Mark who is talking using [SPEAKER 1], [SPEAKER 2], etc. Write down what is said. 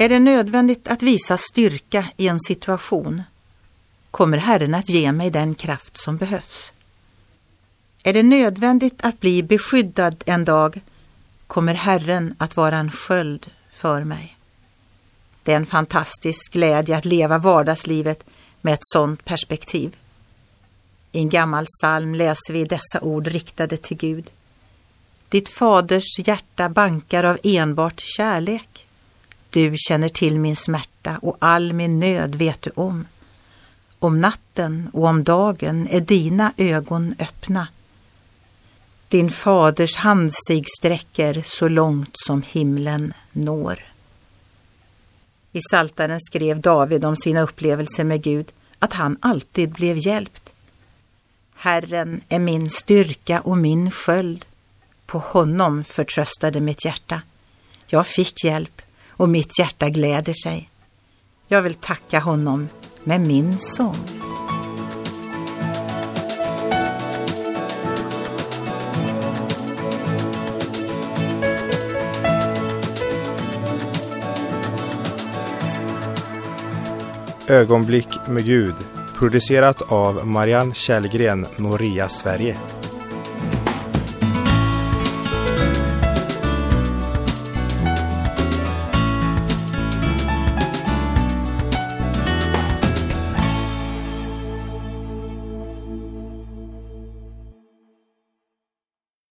[SPEAKER 1] Är det nödvändigt att visa styrka i en situation kommer Herren att ge mig den kraft som behövs. Är det nödvändigt att bli beskyddad en dag kommer Herren att vara en sköld för mig. Det är en fantastisk glädje att leva vardagslivet med ett sådant perspektiv. I en gammal psalm läser vi dessa ord riktade till Gud. Ditt faders hjärta bankar av enbart kärlek. Du känner till min smärta och all min nöd vet du om. Om natten och om dagen är dina ögon öppna. Din faders hand sig sträcker så långt som himlen når. I Saltaren skrev David om sina upplevelser med Gud att han alltid blev hjälpt. Herren är min styrka och min sköld. På honom förtröstade mitt hjärta. Jag fick hjälp och mitt hjärta gläder sig. Jag vill tacka honom med min sång.
[SPEAKER 2] Ögonblick med Gud producerat av Marianne Källgren, Noria Sverige.